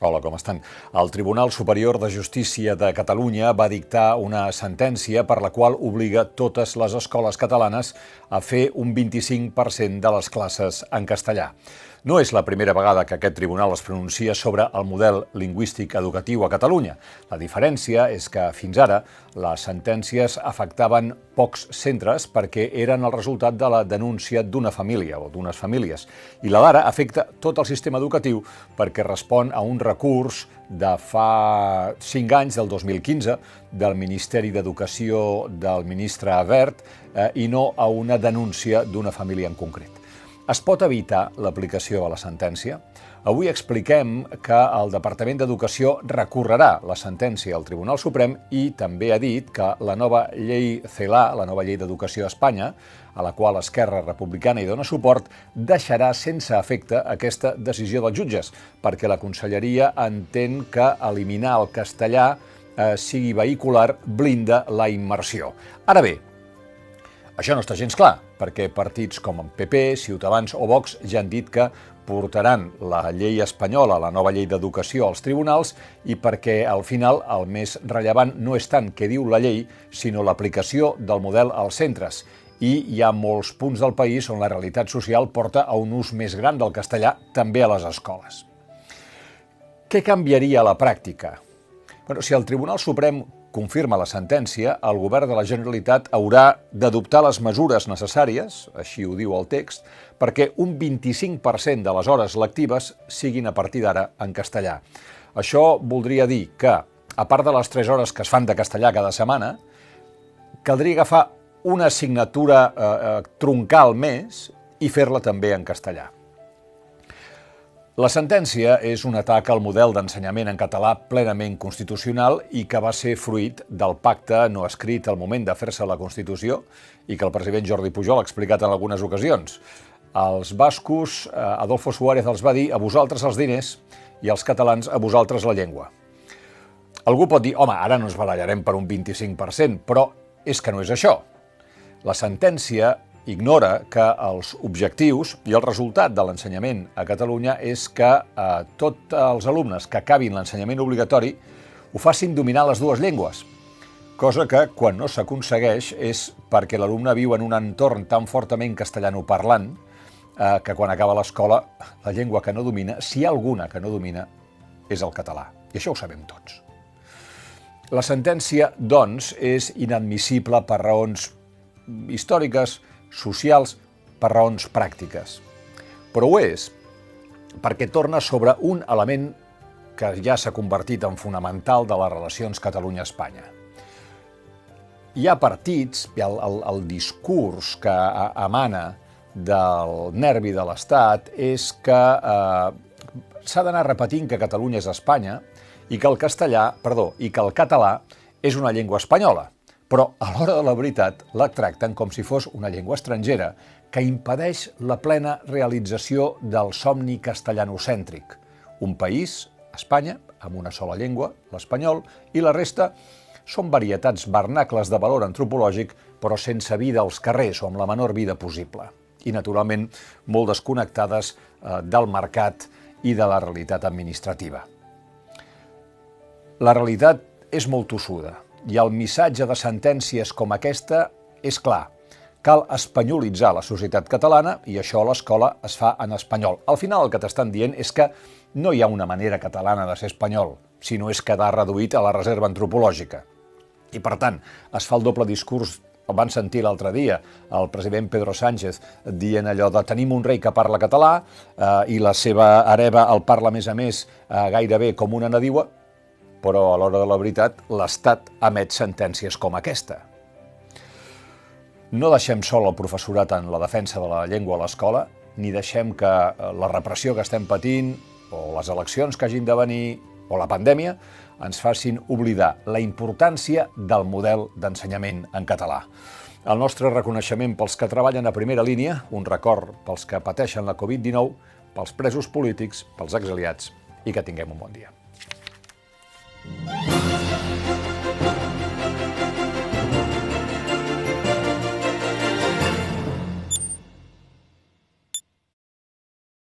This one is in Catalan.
Hola, com estan? El Tribunal Superior de Justícia de Catalunya va dictar una sentència per la qual obliga totes les escoles catalanes a fer un 25% de les classes en castellà. No és la primera vegada que aquest tribunal es pronuncia sobre el model lingüístic educatiu a Catalunya. La diferència és que fins ara les sentències afectaven pocs centres perquè eren el resultat de la denúncia d'una família o d'unes famílies. I la d'ara afecta tot el sistema educatiu perquè respon a un recurs de fa cinc anys, del 2015, del Ministeri d'Educació del ministre Avert eh, i no a una denúncia d'una família en concret. Es pot evitar l'aplicació de la sentència? Avui expliquem que el Departament d'Educació recorrerà la sentència al Tribunal Suprem i també ha dit que la nova llei CELA, la nova llei d'educació a Espanya, a la qual Esquerra Republicana hi dona suport, deixarà sense efecte aquesta decisió dels jutges, perquè la Conselleria entén que eliminar el castellà eh, sigui vehicular blinda la immersió. Ara bé, això no està gens clar, perquè partits com el PP, Ciutadans o Vox ja han dit que portaran la llei espanyola, la nova llei d'educació, als tribunals i perquè al final el més rellevant no és tant què diu la llei, sinó l'aplicació del model als centres. I hi ha molts punts del país on la realitat social porta a un ús més gran del castellà també a les escoles. Què canviaria a la pràctica? Bueno, si el Tribunal Suprem confirma la sentència, el govern de la Generalitat haurà d'adoptar les mesures necessàries, així ho diu el text, perquè un 25% de les hores lectives siguin a partir d'ara en castellà. Això voldria dir que, a part de les 3 hores que es fan de castellà cada setmana, caldria agafar una assignatura eh, eh, troncal més i fer-la també en castellà. La sentència és un atac al model d'ensenyament en català plenament constitucional i que va ser fruit del pacte no escrit al moment de fer-se la Constitució i que el president Jordi Pujol ha explicat en algunes ocasions. Els bascos, eh, Adolfo Suárez els va dir a vosaltres els diners i els catalans a vosaltres la llengua. Algú pot dir, home, ara no ens barallarem per un 25%, però és que no és això. La sentència ignora que els objectius i el resultat de l'ensenyament a Catalunya és que eh, tots els alumnes que acabin l'ensenyament obligatori ho facin dominar les dues llengües, cosa que, quan no s'aconsegueix, és perquè l'alumne viu en un entorn tan fortament castellanoparlant eh, que quan acaba l'escola la llengua que no domina, si hi ha alguna que no domina, és el català. I això ho sabem tots. La sentència, doncs, és inadmissible per raons històriques, socials per raons pràctiques. Però ho és perquè torna sobre un element que ja s'ha convertit en fonamental de les relacions Catalunya-Espanya. Hi ha partits, el, el, el discurs que emana del nervi de l'Estat és que eh, s'ha d'anar repetint que Catalunya és Espanya i que el castellà, perdó, i que el català és una llengua espanyola però a l'hora de la veritat la tracten com si fos una llengua estrangera que impedeix la plena realització del somni castellanocèntric. Un país, Espanya, amb una sola llengua, l'espanyol, i la resta són varietats vernacles de valor antropològic, però sense vida als carrers o amb la menor vida possible. I, naturalment, molt desconnectades eh, del mercat i de la realitat administrativa. La realitat és molt tossuda i el missatge de sentències com aquesta és clar. Cal espanyolitzar la societat catalana i això a l'escola es fa en espanyol. Al final el que t'estan dient és que no hi ha una manera catalana de ser espanyol, sinó és quedar reduït a la reserva antropològica. I per tant, es fa el doble discurs el van sentir l'altre dia, el president Pedro Sánchez dient allò de tenim un rei que parla català eh, i la seva hereva el parla, a més a més, eh, gairebé com una nadiua, però a l'hora de la veritat l'Estat emet sentències com aquesta. No deixem sol el professorat en la defensa de la llengua a l'escola, ni deixem que eh, la repressió que estem patint, o les eleccions que hagin de venir, o la pandèmia, ens facin oblidar la importància del model d'ensenyament en català. El nostre reconeixement pels que treballen a primera línia, un record pels que pateixen la Covid-19, pels presos polítics, pels exiliats i que tinguem un bon dia. Yeah.